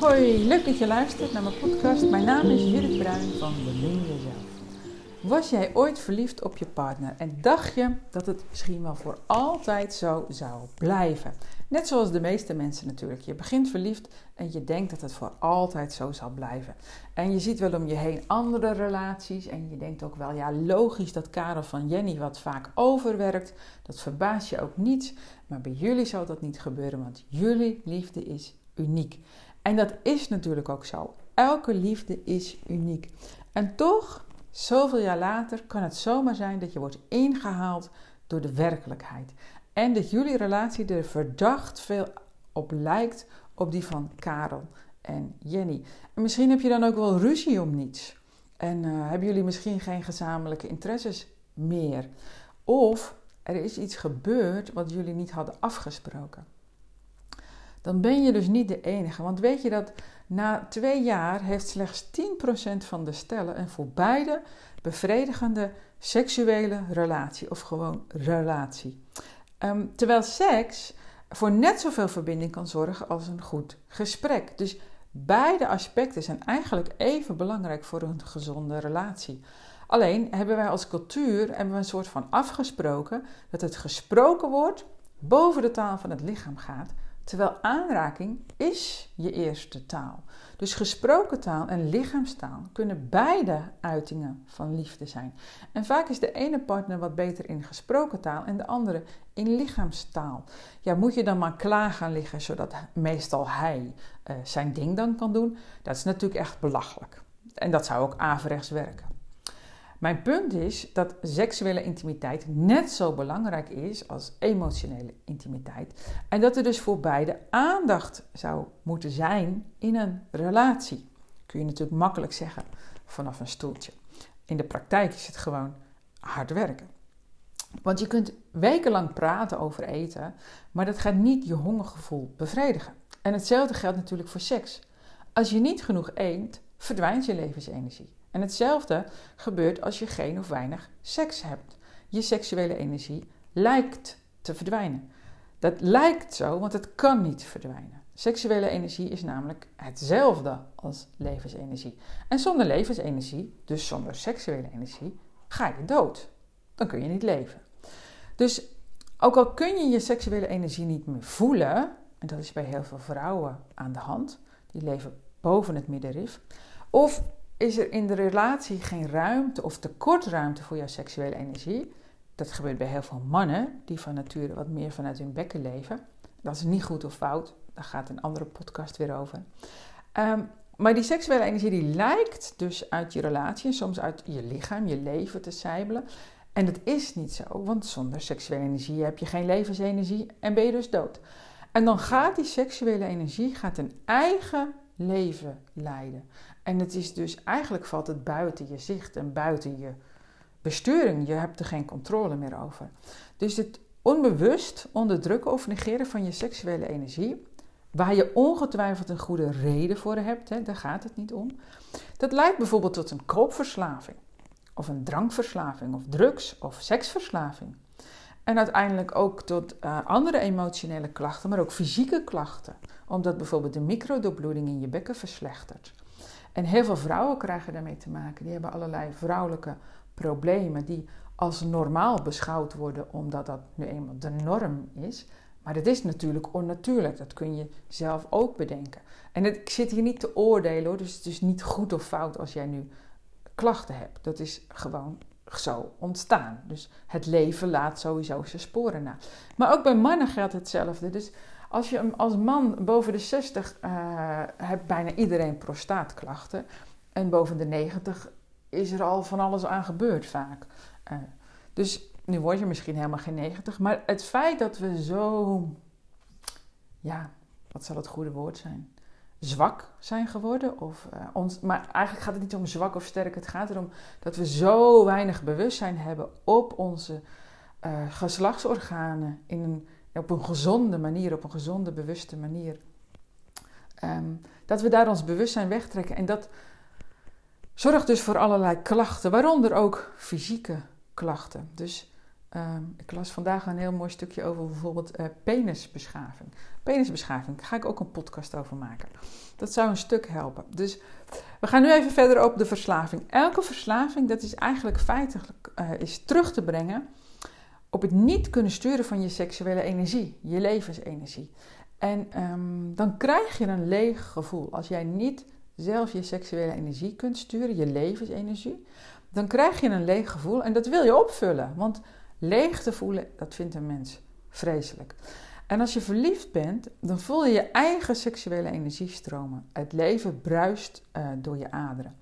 Hoi, leuk dat je luistert naar mijn podcast. Mijn naam is Judith Bruin van Bemin Jezelf. Was jij ooit verliefd op je partner en dacht je dat het misschien wel voor altijd zo zou blijven? Net zoals de meeste mensen natuurlijk. Je begint verliefd en je denkt dat het voor altijd zo zal blijven. En je ziet wel om je heen andere relaties en je denkt ook wel, ja logisch dat Karel van Jenny wat vaak overwerkt. Dat verbaast je ook niet. Maar bij jullie zal dat niet gebeuren, want jullie liefde is uniek. En dat is natuurlijk ook zo. Elke liefde is uniek. En toch, zoveel jaar later, kan het zomaar zijn dat je wordt ingehaald door de werkelijkheid. En dat jullie relatie er verdacht veel op lijkt op die van Karel en Jenny. En misschien heb je dan ook wel ruzie om niets. En uh, hebben jullie misschien geen gezamenlijke interesses meer. Of er is iets gebeurd wat jullie niet hadden afgesproken dan ben je dus niet de enige. Want weet je dat na twee jaar heeft slechts 10% van de stellen een voor beide bevredigende seksuele relatie of gewoon relatie. Um, terwijl seks voor net zoveel verbinding kan zorgen als een goed gesprek. Dus beide aspecten zijn eigenlijk even belangrijk voor een gezonde relatie. Alleen hebben wij als cultuur een soort van afgesproken dat het gesproken woord boven de taal van het lichaam gaat Terwijl aanraking is je eerste taal. Dus gesproken taal en lichaamstaal kunnen beide uitingen van liefde zijn. En vaak is de ene partner wat beter in gesproken taal en de andere in lichaamstaal. Ja, moet je dan maar klaar gaan liggen zodat meestal hij uh, zijn ding dan kan doen? Dat is natuurlijk echt belachelijk. En dat zou ook averechts werken. Mijn punt is dat seksuele intimiteit net zo belangrijk is als emotionele intimiteit. En dat er dus voor beide aandacht zou moeten zijn in een relatie. Kun je natuurlijk makkelijk zeggen vanaf een stoeltje. In de praktijk is het gewoon hard werken. Want je kunt wekenlang praten over eten, maar dat gaat niet je hongergevoel bevredigen. En hetzelfde geldt natuurlijk voor seks. Als je niet genoeg eet, verdwijnt je levensenergie. En hetzelfde gebeurt als je geen of weinig seks hebt. Je seksuele energie lijkt te verdwijnen. Dat lijkt zo, want het kan niet verdwijnen. Seksuele energie is namelijk hetzelfde als levensenergie. En zonder levensenergie, dus zonder seksuele energie, ga je dood. Dan kun je niet leven. Dus ook al kun je je seksuele energie niet meer voelen, en dat is bij heel veel vrouwen aan de hand, die leven boven het middenrif, of is er in de relatie geen ruimte of tekort ruimte voor jouw seksuele energie. Dat gebeurt bij heel veel mannen die van nature wat meer vanuit hun bekken leven. Dat is niet goed of fout, daar gaat een andere podcast weer over. Ehm, maar die seksuele energie die lijkt dus uit je relatie en soms uit je lichaam, je leven te sijbelen. En dat is niet zo, want zonder seksuele energie heb je geen levensenergie en ben je dus dood. En dan gaat die seksuele energie gaat een eigen leven leiden. En het is dus eigenlijk valt het buiten je zicht en buiten je besturing. Je hebt er geen controle meer over. Dus het onbewust onderdrukken of negeren van je seksuele energie, waar je ongetwijfeld een goede reden voor hebt, hè, daar gaat het niet om. Dat leidt bijvoorbeeld tot een koopverslaving, of een drankverslaving, of drugs- of seksverslaving. En uiteindelijk ook tot uh, andere emotionele klachten, maar ook fysieke klachten, omdat bijvoorbeeld de microdoorbloeding in je bekken verslechtert. En heel veel vrouwen krijgen daarmee te maken. Die hebben allerlei vrouwelijke problemen die als normaal beschouwd worden, omdat dat nu eenmaal de norm is. Maar dat is natuurlijk onnatuurlijk. Dat kun je zelf ook bedenken. En ik zit hier niet te oordelen hoor. Dus het is niet goed of fout als jij nu klachten hebt. Dat is gewoon zo ontstaan. Dus het leven laat sowieso zijn sporen na. Maar ook bij mannen geldt hetzelfde. Dus als je als man boven de 60 uh, eh, hebt bijna iedereen prostaatklachten. En boven de 90 is er al van alles aan gebeurd vaak. Uh, dus nu word je misschien helemaal geen 90. Maar het feit dat we zo, ja, wat zal het goede woord zijn? Zwak zijn geworden. Of, uh, ons, maar eigenlijk gaat het niet om zwak of sterk. Het gaat erom dat we zo weinig bewustzijn hebben op onze geslachtsorganen. In een op een gezonde manier, op een gezonde, bewuste manier. Ehm, dat we daar ons bewustzijn wegtrekken. En dat zorgt dus voor allerlei klachten, waaronder ook fysieke klachten. Dus Ehm, ik las vandaag een heel mooi stukje over bijvoorbeeld uh, penisbeschaving. Penisbeschaving, daar ga ik ook een podcast over maken. Dat zou een stuk helpen. Dus we gaan nu even verder op de verslaving. Elke verslaving, dat is eigenlijk feitelijk uh, is terug te brengen op het niet kunnen sturen van je seksuele energie, je levensenergie. En ehm, dan krijg je een leeg gevoel. Als jij niet zelf je seksuele energie kunt sturen, je levensenergie, dan krijg je een leeg gevoel en dat wil je opvullen. Want leeg te voelen, dat vindt een mens vreselijk. En als je verliefd bent, dan voel je je eigen seksuele energie stromen. Het leven bruist uh, door je aderen.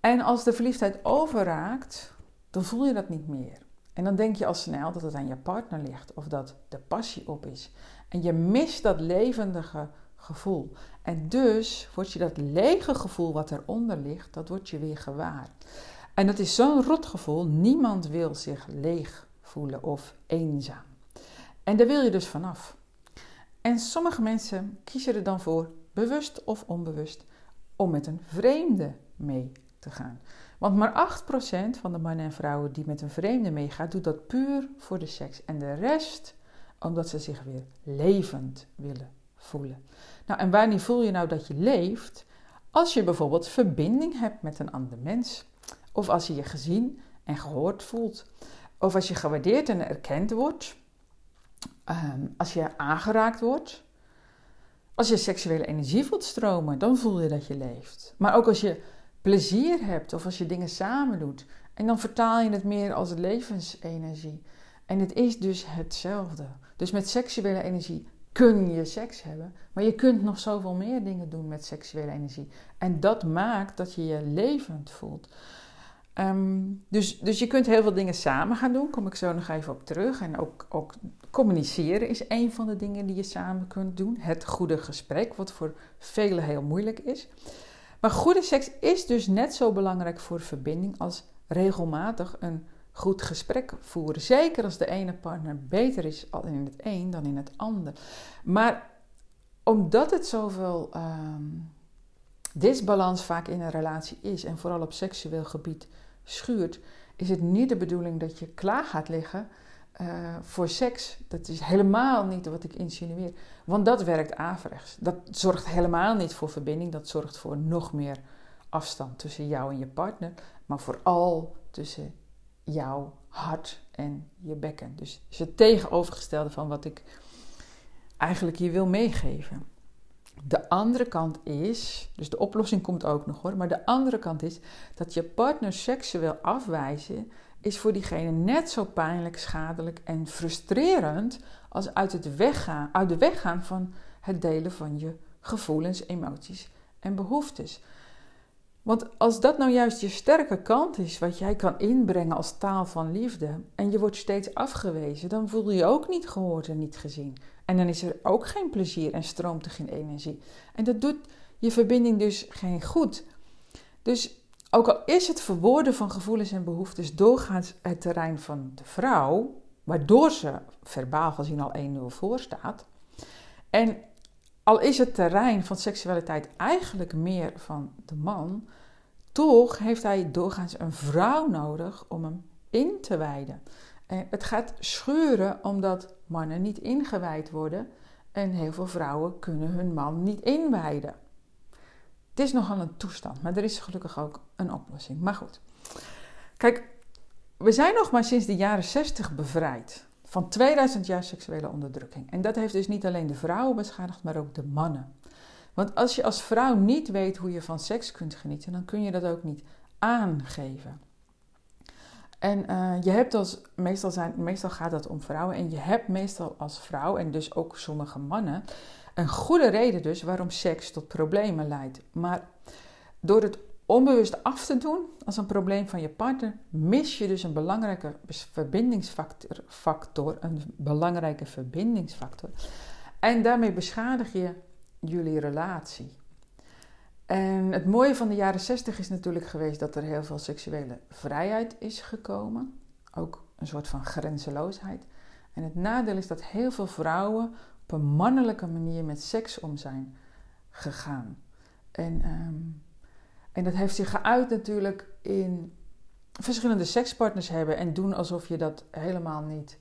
En als de verliefdheid overraakt, dan voel je dat niet meer. En dan denk je al snel dat het aan je partner ligt of dat de passie op is. En je mist dat levendige gevoel. En dus wordt je dat lege gevoel wat eronder ligt, dat wordt je weer gewaar. En dat is zo'n rot gevoel. Niemand wil zich leeg voelen of eenzaam. En daar wil je dus vanaf. En sommige mensen kiezen er dan voor, bewust of onbewust, om met een vreemde mee te gaan. Want maar 8% van de mannen en vrouwen die met een vreemde meegaat, doet dat puur voor de seks. En de rest omdat ze zich weer levend willen voelen. Nou, en wanneer voel je nou dat je leeft? Als je bijvoorbeeld verbinding hebt met een ander mens. Of als je je gezien en gehoord voelt. Of als je gewaardeerd en erkend wordt. Ehm, als je aangeraakt wordt. Als je seksuele energie voelt stromen, dan voel je dat je leeft. Maar ook als je plezier hebt of als je dingen samen doet. En dan vertaal je het meer als levensenergie. En het is dus hetzelfde. Dus met seksuele energie kun je seks hebben, maar je kunt nog zoveel meer dingen doen met seksuele energie. En dat maakt dat je je levend voelt. Ehm, dus, dus je kunt heel veel dingen samen gaan doen, kom ik zo nog even op terug. En ook, ook communiceren is een van de dingen die je samen kunt doen. Het goede gesprek, wat voor velen heel moeilijk is. Maar goede seks is dus net zo belangrijk voor verbinding als regelmatig een goed gesprek voeren. Zeker als de ene partner beter is in het een dan in het ander. Maar omdat het zoveel um, disbalans vaak in een relatie is en vooral op seksueel gebied schuurt, is het niet de bedoeling dat je klaar gaat liggen uh, voor seks. Dat is helemaal niet wat ik insinueer. Want dat werkt averechts. Dat zorgt helemaal niet voor verbinding. Dat zorgt voor nog meer afstand tussen jou en je partner. Maar vooral tussen jouw hart en je bekken. Dus is het tegenovergestelde van wat ik eigenlijk je wil meegeven. De andere kant is, dus de oplossing komt ook nog hoor, maar de andere kant is dat je partner seksueel afwijzen is voor diegene net zo pijnlijk, schadelijk en frustrerend als uit, het weggaan, uit de weg gaan van het delen van je gevoelens, emoties en behoeftes. Want als dat nou juist je sterke kant is, wat jij kan inbrengen als taal van liefde, en je wordt steeds afgewezen, dan voel je je ook niet gehoord en niet gezien. En dan is er ook geen plezier en stroomt er geen energie. En dat doet je verbinding dus geen goed. Dus ook al is het verwoorden van gevoelens en behoeftes doorgaans het terrein van de vrouw, waardoor ze verbaal gezien al 1-0 voor staat, en al is het terrein van seksualiteit eigenlijk meer van de man, toch heeft hij doorgaans een vrouw nodig om hem in te wijden. En het gaat scheuren omdat mannen niet ingewijd worden en heel veel vrouwen kunnen hun man niet inwijden. Het is nogal een toestand, maar er is gelukkig ook een oplossing. Maar goed, kijk, we zijn nog maar sinds de jaren 60 bevrijd van 2000 jaar seksuele onderdrukking. En dat heeft dus niet alleen de vrouwen beschadigd, maar ook de mannen. Want als je als vrouw niet weet hoe je van seks kunt genieten, dan kun je dat ook niet aangeven. En uh, je hebt als, meestal, zijn, meestal gaat dat om vrouwen, en je hebt meestal als vrouw, en dus ook sommige mannen, een goede reden dus waarom seks tot problemen leidt. Maar door het onbewust af te doen als een probleem van je partner, mis je dus een belangrijke verbindingsfactor, factor, een belangrijke verbindingsfactor. En daarmee beschadig je jullie relatie. En het mooie van de jaren 60 is natuurlijk geweest dat er heel veel seksuele vrijheid is gekomen. Ook een soort van grenzeloosheid. En het nadeel is dat heel veel vrouwen op een mannelijke manier met seks om zijn gegaan. En um, en dat heeft zich geuit natuurlijk in verschillende sekspartners hebben en doen alsof je dat helemaal niet,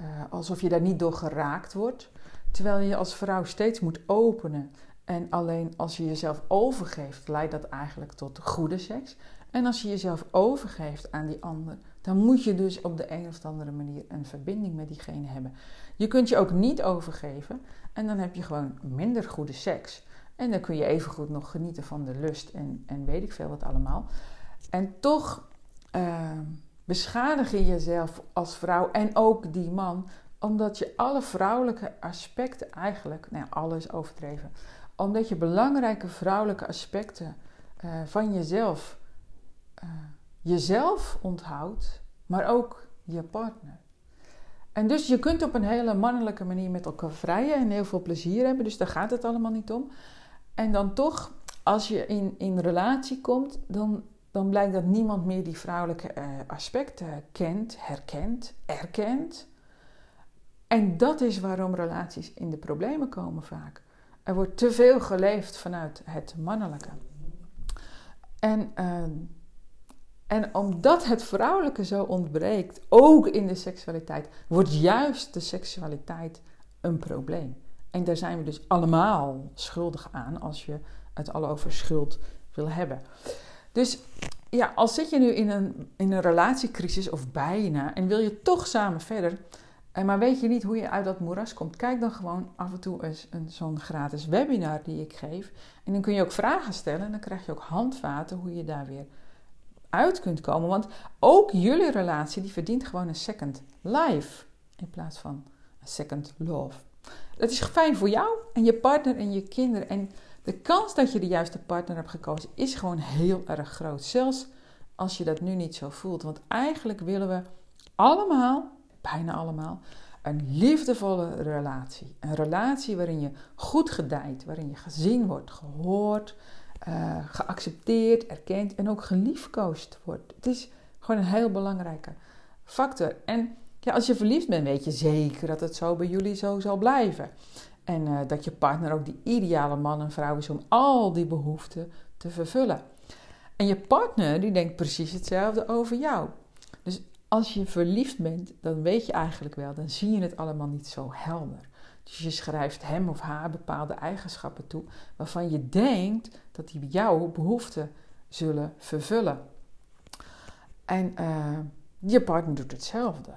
uh, alsof je daar niet door geraakt wordt. Terwijl je als vrouw steeds moet openen. En alleen als je jezelf overgeeft, leidt dat eigenlijk tot goede seks. En als je jezelf overgeeft aan die ander, dan moet je dus op de een of andere manier een verbinding met diegene hebben. Je kunt je ook niet overgeven en dan heb je gewoon minder goede seks. En dan kun je evengoed nog genieten van de lust en, en weet ik veel wat allemaal. En toch uh, beschadig je jezelf als vrouw en ook die man, omdat je alle vrouwelijke aspecten eigenlijk, nou ja, alles overdreven, omdat je belangrijke vrouwelijke aspecten uh, van jezelf, uh, jezelf onthoudt, maar ook je partner. En dus je kunt op een hele mannelijke manier met elkaar vrijen en heel veel plezier hebben, dus daar gaat het allemaal niet om. En dan toch, als je in, in relatie komt, dan, dan blijkt dat niemand meer die vrouwelijke uh, aspecten kent, herkent, erkent. En dat is waarom relaties in de problemen komen vaak. Er wordt te veel geleefd vanuit het mannelijke. En, uh, en omdat het vrouwelijke zo ontbreekt, ook in de seksualiteit, wordt juist de seksualiteit een probleem. En daar zijn we dus allemaal schuldig aan als je het al over schuld wil hebben. Dus ja, als zit je nu in een, in een relatiecrisis of bijna en wil je toch samen verder, eh, maar weet je niet hoe je uit dat moeras komt, kijk dan gewoon af en toe eens een, zo'n gratis webinar die ik geef. En dan kun je ook vragen stellen en dan krijg je ook handvaten hoe je daar weer uit kunt komen. Want ook jullie relatie die verdient gewoon een second life in plaats van een second love. Dat is fijn voor jou en je partner en je kinderen. En de kans dat je de juiste partner hebt gekozen is gewoon heel erg groot. Zelfs als je dat nu niet zo voelt. Want eigenlijk willen we allemaal, bijna allemaal, een liefdevolle relatie. Een relatie waarin je goed gedijt, waarin je gezien wordt, gehoord, uh, geaccepteerd, erkend en ook geliefkoosd wordt. Het is gewoon een heel belangrijke factor. En ja, als je verliefd bent, weet je zeker dat het zo bij jullie zo zal blijven. En uh, dat je partner ook die ideale man en vrouw is om al die behoeften te vervullen. En je partner die denkt precies hetzelfde over jou. Dus als je verliefd bent, dan weet je eigenlijk wel, dan zie je het allemaal niet zo helder. Dus je schrijft hem of haar bepaalde eigenschappen toe waarvan je denkt dat die jouw behoeften zullen vervullen. En uh, je partner doet hetzelfde.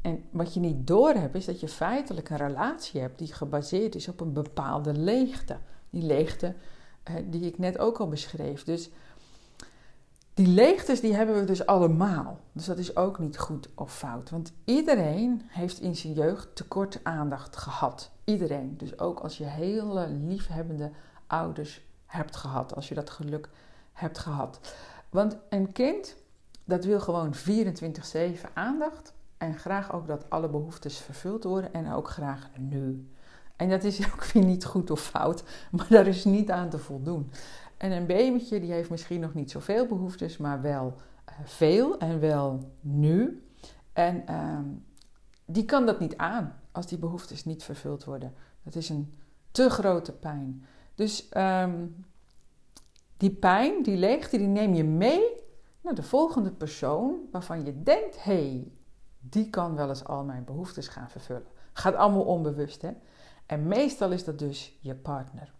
En wat je niet doorhebt is dat je feitelijk een relatie hebt die gebaseerd is op een bepaalde leegte. Die leegte eh, die ik net ook al beschreef. Dus die leegtes die hebben we dus allemaal. Dus dat is ook niet goed of fout. Want iedereen heeft in zijn jeugd tekort aandacht gehad. Iedereen. Dus ook als je hele liefhebbende ouders hebt gehad. Als je dat geluk hebt gehad. Want een kind, dat wil gewoon 24-7 aandacht. En graag ook dat alle behoeftes vervuld worden en ook graag nu. En dat is ook weer niet goed of fout, maar daar is niet aan te voldoen. En een babytje die heeft misschien nog niet zoveel behoeftes, maar wel uh, veel en wel nu. En uh, die kan dat niet aan als die behoeftes niet vervuld worden. Dat is een te grote pijn. Dus um, die pijn, die leegte, die neem je mee naar de volgende persoon waarvan je denkt: hé, hey, die kan wel eens al mijn behoeftes gaan vervullen. Gaat allemaal onbewust, hè? En meestal is dat dus je partner.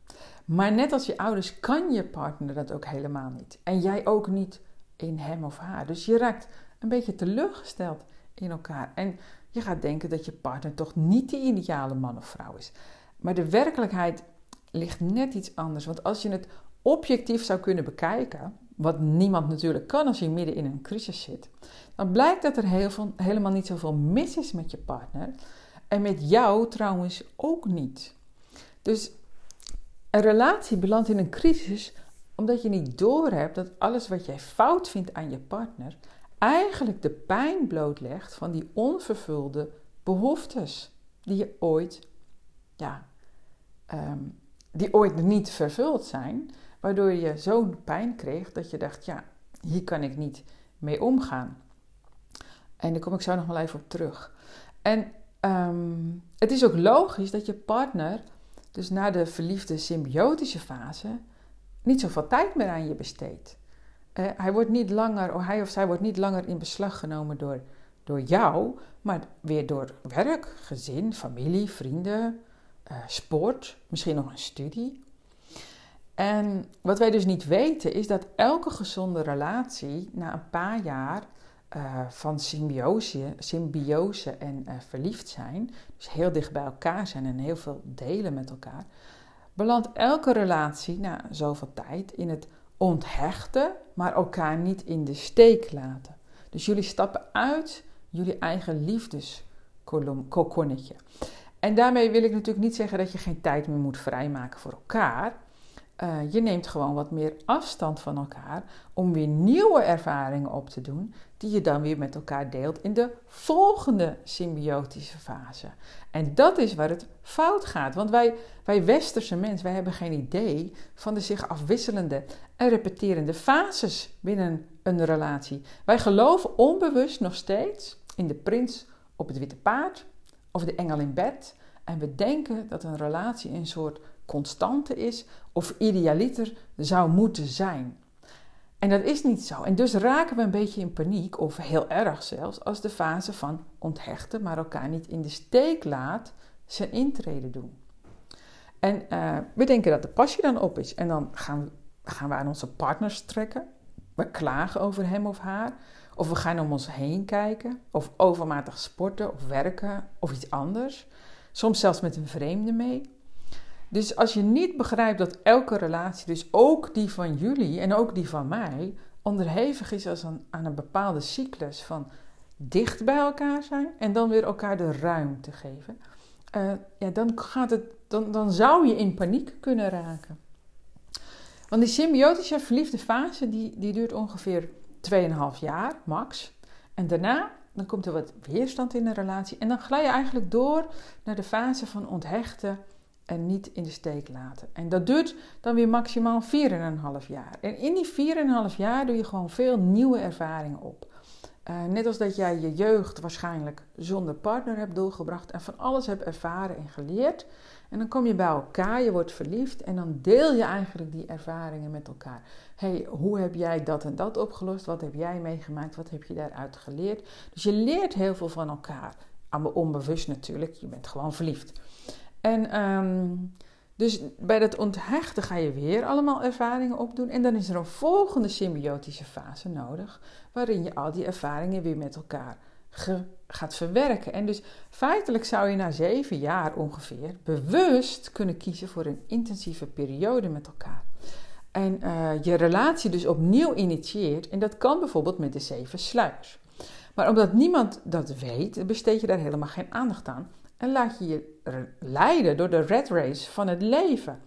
Maar net als je ouders kan je partner dat ook helemaal niet. En jij ook niet in hem of haar. Dus je raakt een beetje teleurgesteld in elkaar. En je gaat denken dat je partner toch niet de ideale man of vrouw is. Maar de werkelijkheid ligt net iets anders. Want als je het objectief zou kunnen bekijken, wat niemand natuurlijk kan als je midden in een crisis zit, dan blijkt dat er heel veel, helemaal niet zoveel mis is met je partner. En met jou trouwens ook niet. Dus een relatie belandt in een crisis omdat je niet doorhebt dat alles wat jij fout vindt aan je partner eigenlijk de pijn blootlegt van die onvervulde behoeftes die je ooit, ja, um, die ooit niet vervuld zijn, waardoor je zo'n pijn kreeg dat je dacht, ja, hier kan ik niet mee omgaan. En daar kom ik zo nog wel even op terug. En um, het is ook logisch dat je partner, dus na de verliefde symbiotische fase, niet zoveel tijd meer aan je besteedt. Uh, hij, wordt niet langer, of hij of zij wordt niet langer in beslag genomen door, door jou, maar weer door werk, gezin, familie, vrienden, uh, sport, misschien nog een studie. En wat wij dus niet weten is dat elke gezonde relatie na een paar jaar uh, van symbiose, symbiose en uh, verliefd zijn, dus heel dicht bij elkaar zijn en heel veel delen met elkaar, belandt elke relatie na zoveel tijd in het onthechten, maar elkaar niet in de steek laten. Dus jullie stappen uit jullie eigen liefdeskokonnetje. En daarmee wil ik natuurlijk niet zeggen dat je geen tijd meer moet vrijmaken voor elkaar. Uh, je neemt gewoon wat meer afstand van elkaar om weer nieuwe ervaringen op te doen, die je dan weer met elkaar deelt in de volgende symbiotische fase. En dat is waar het fout gaat, want wij, wij westerse mensen, wij hebben geen idee van de zich afwisselende en repeterende fases binnen een relatie. Wij geloven onbewust nog steeds in de prins op het witte paard of de engel in bed. En we denken dat een relatie een soort constante is of idealiter zou moeten zijn. En dat is niet zo. En dus raken we een beetje in paniek, of heel erg zelfs, als de fase van onthechten, maar elkaar niet in de steek laat, zijn intrede doen. En uh, we denken dat de passie dan op is. En dan gaan, gaan we aan onze partners trekken. We klagen over hem of haar. Of we gaan om ons heen kijken. Of overmatig sporten of werken of iets anders. Soms zelfs met een vreemde mee. Dus als je niet begrijpt dat elke relatie, dus ook die van jullie en ook die van mij, onderhevig is als aan een bepaalde cyclus van dicht bij elkaar zijn en dan weer elkaar de ruimte geven, uh, ja, dan, gaat het, dan, dan zou je in paniek kunnen raken. Want die symbiotische verliefde fase die, die duurt ongeveer 2,5 jaar, max. En daarna dan komt er wat weerstand in de relatie en dan glij je eigenlijk door naar de fase van onthechten en niet in de steek laten. En dat duurt dan weer maximaal 4,5 jaar. En in die 4,5 jaar doe je gewoon veel nieuwe ervaringen op. Uh, net als dat jij je jeugd waarschijnlijk zonder partner hebt doorgebracht en van alles hebt ervaren en geleerd. En dan kom je bij elkaar, je wordt verliefd en dan deel je eigenlijk die ervaringen met elkaar. hey, hoe heb jij dat en dat opgelost? Wat heb jij meegemaakt? Wat heb je daaruit geleerd? Dus je leert heel veel van elkaar. Onbewust natuurlijk, je bent gewoon verliefd. En um, dus bij dat onthechten ga je weer allemaal ervaringen opdoen. En dan is er een volgende symbiotische fase nodig, waarin je al die ervaringen weer met elkaar gaat verwerken. En dus feitelijk zou je na zeven jaar ongeveer bewust kunnen kiezen voor een intensieve periode met elkaar. En uh, je relatie dus opnieuw initieert. En dat kan bijvoorbeeld met de zeven sluiers. Maar omdat niemand dat weet, besteed je daar helemaal geen aandacht aan en laat je je leiden door de red race van het leven.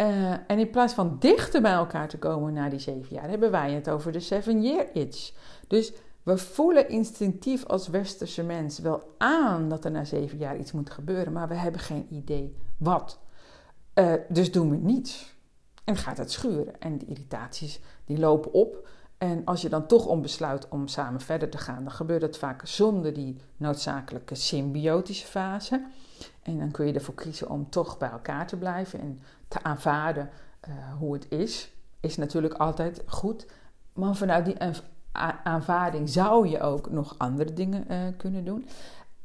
Uh, en in plaats van dichter bij elkaar te komen na die zeven jaar, hebben wij het over de seven year itch. Dus we voelen instinctief als westerse mens wel aan dat er na zeven jaar iets moet gebeuren, maar we hebben geen idee wat. Uh, dus doen we niets. En gaat het schuren. En de irritaties die lopen op. En als je dan toch om besluit om samen verder te gaan, dan gebeurt het vaak zonder die noodzakelijke symbiotische fase. En dan kun je ervoor kiezen om toch bij elkaar te blijven en te aanvaarden uh, hoe het is. Is natuurlijk altijd goed. Maar vanuit die aanvaarding zou je ook nog andere dingen uh, kunnen doen.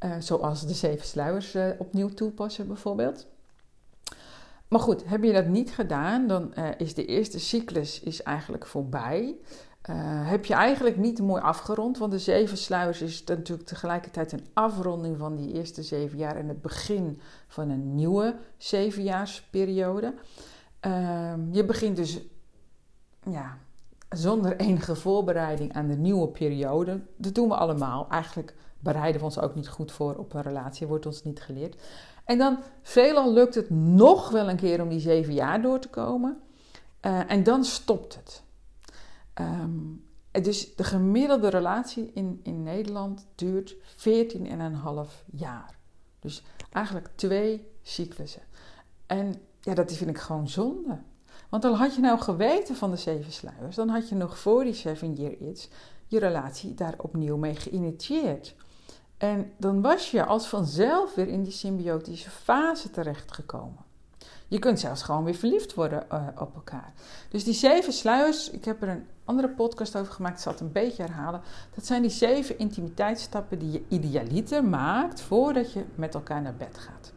Uh, zoals de zeven sluiers opnieuw toepassen bijvoorbeeld. Maar goed, heb je dat niet gedaan, dan is de eerste cyclus is eigenlijk voorbij. Heb je eigenlijk niet mooi afgerond, want de zeven sluiers is natuurlijk tegelijkertijd een afronding van die eerste zeven jaar en het begin van een nieuwe zevenjaarsperiode. Uh, je begint dus ja, zonder enige voorbereiding aan de nieuwe periode. Dat doen we allemaal. Eigenlijk bereiden we ons ook niet goed voor op een relatie, wordt ons niet geleerd. En dan veelal lukt het nog wel een keer om die zeven jaar door te komen. Uh, en dan stopt het. Um, dus de gemiddelde relatie in, in Nederland duurt 14,5 jaar. Dus eigenlijk twee cyclussen. En ja, dat vind ik gewoon zonde. Want dan had je nou geweten van de zeven sluiers, dan had je nog voor die seven year itch je relatie daar opnieuw mee geïnitieerd. En dan was je als vanzelf weer in die symbiotische fase terechtgekomen. Je kunt zelfs gewoon weer verliefd worden uh, op elkaar. Dus die zeven sluiers, ik heb er een andere podcast over gemaakt, ik zal het een beetje herhalen. Dat zijn die zeven intimiteitsstappen die je idealiter maakt voordat je met elkaar naar bed gaat.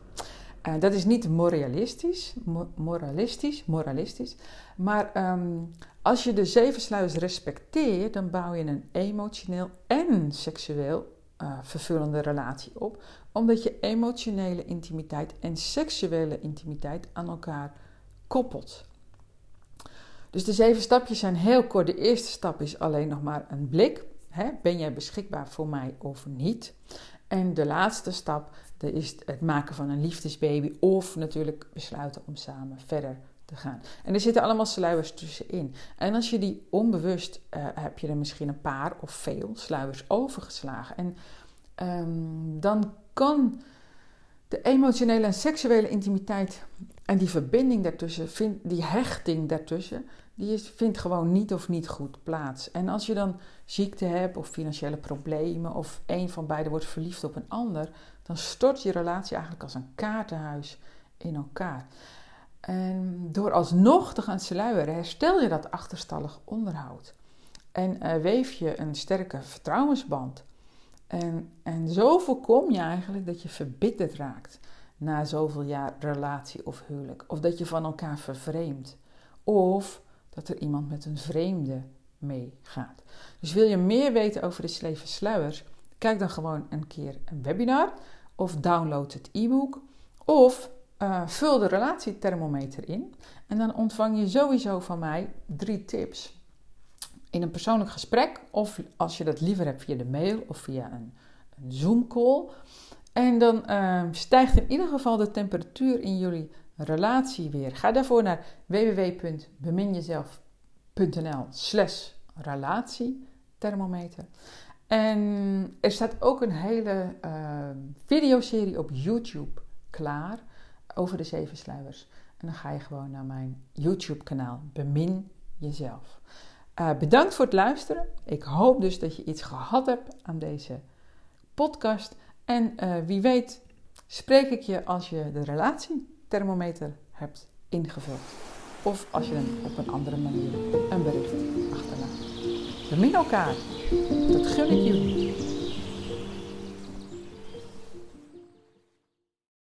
Uh, dat is niet moralistisch, moralistisch, moralistisch. Maar um, als je de zeven sluiers respecteert, dan bouw je een emotioneel en seksueel uh, vervullende relatie op. Omdat je emotionele intimiteit en seksuele intimiteit aan elkaar koppelt. Dus de zeven stapjes zijn heel kort. De eerste stap is alleen nog maar een blik. Hè? Ben jij beschikbaar voor mij of niet? En de laatste stap dat is het maken van een liefdesbaby of natuurlijk besluiten om samen verder te gaan. En er zitten allemaal sluiers tussenin. En als je die onbewust, uh, heb je er misschien een paar of veel sluiers overgeslagen. En um, dan kan de emotionele en seksuele intimiteit en die verbinding daartussen, die hechting daartussen, die vindt gewoon niet of niet goed plaats. En als je dan ziekte hebt of financiële problemen of een van beiden wordt verliefd op een ander, dan stort je relatie eigenlijk als een kaartenhuis in elkaar. En door alsnog te gaan sluieren, herstel je dat achterstallig onderhoud. En uh, weef je een sterke vertrouwensband. En, en zo voorkom je eigenlijk dat je verbitterd raakt na zoveel jaar relatie of huwelijk. Of dat je van elkaar vervreemdt. Of dat er iemand met een vreemde meegaat. Dus wil je meer weten over de Sleven Sluiers? Kijk dan gewoon een keer een webinar. Of download het e-book. Of uh, vul de relatiethermometer in. En dan ontvang je sowieso van mij drie tips. In een persoonlijk gesprek, of als je dat liever hebt via de mail of via een, een Zoom-call. En dan uh, stijgt in ieder geval de temperatuur in jullie relatie weer. Ga daarvoor naar www.beminjezelf.nl slash relatiethermometer. En er staat ook een hele uh, videoserie op YouTube klaar over de zeven sluiers. En dan ga je gewoon naar mijn YouTube kanaal Bemin Jezelf. Uh, bedankt voor het luisteren. Ik hoop dus dat je iets gehad hebt aan deze podcast. En uh, wie weet spreek ik je als je de relatiethermometer hebt ingevuld. Of als je hem op een andere manier een bericht achterlaat. Bemin elkaar. Dat gun ik jullie.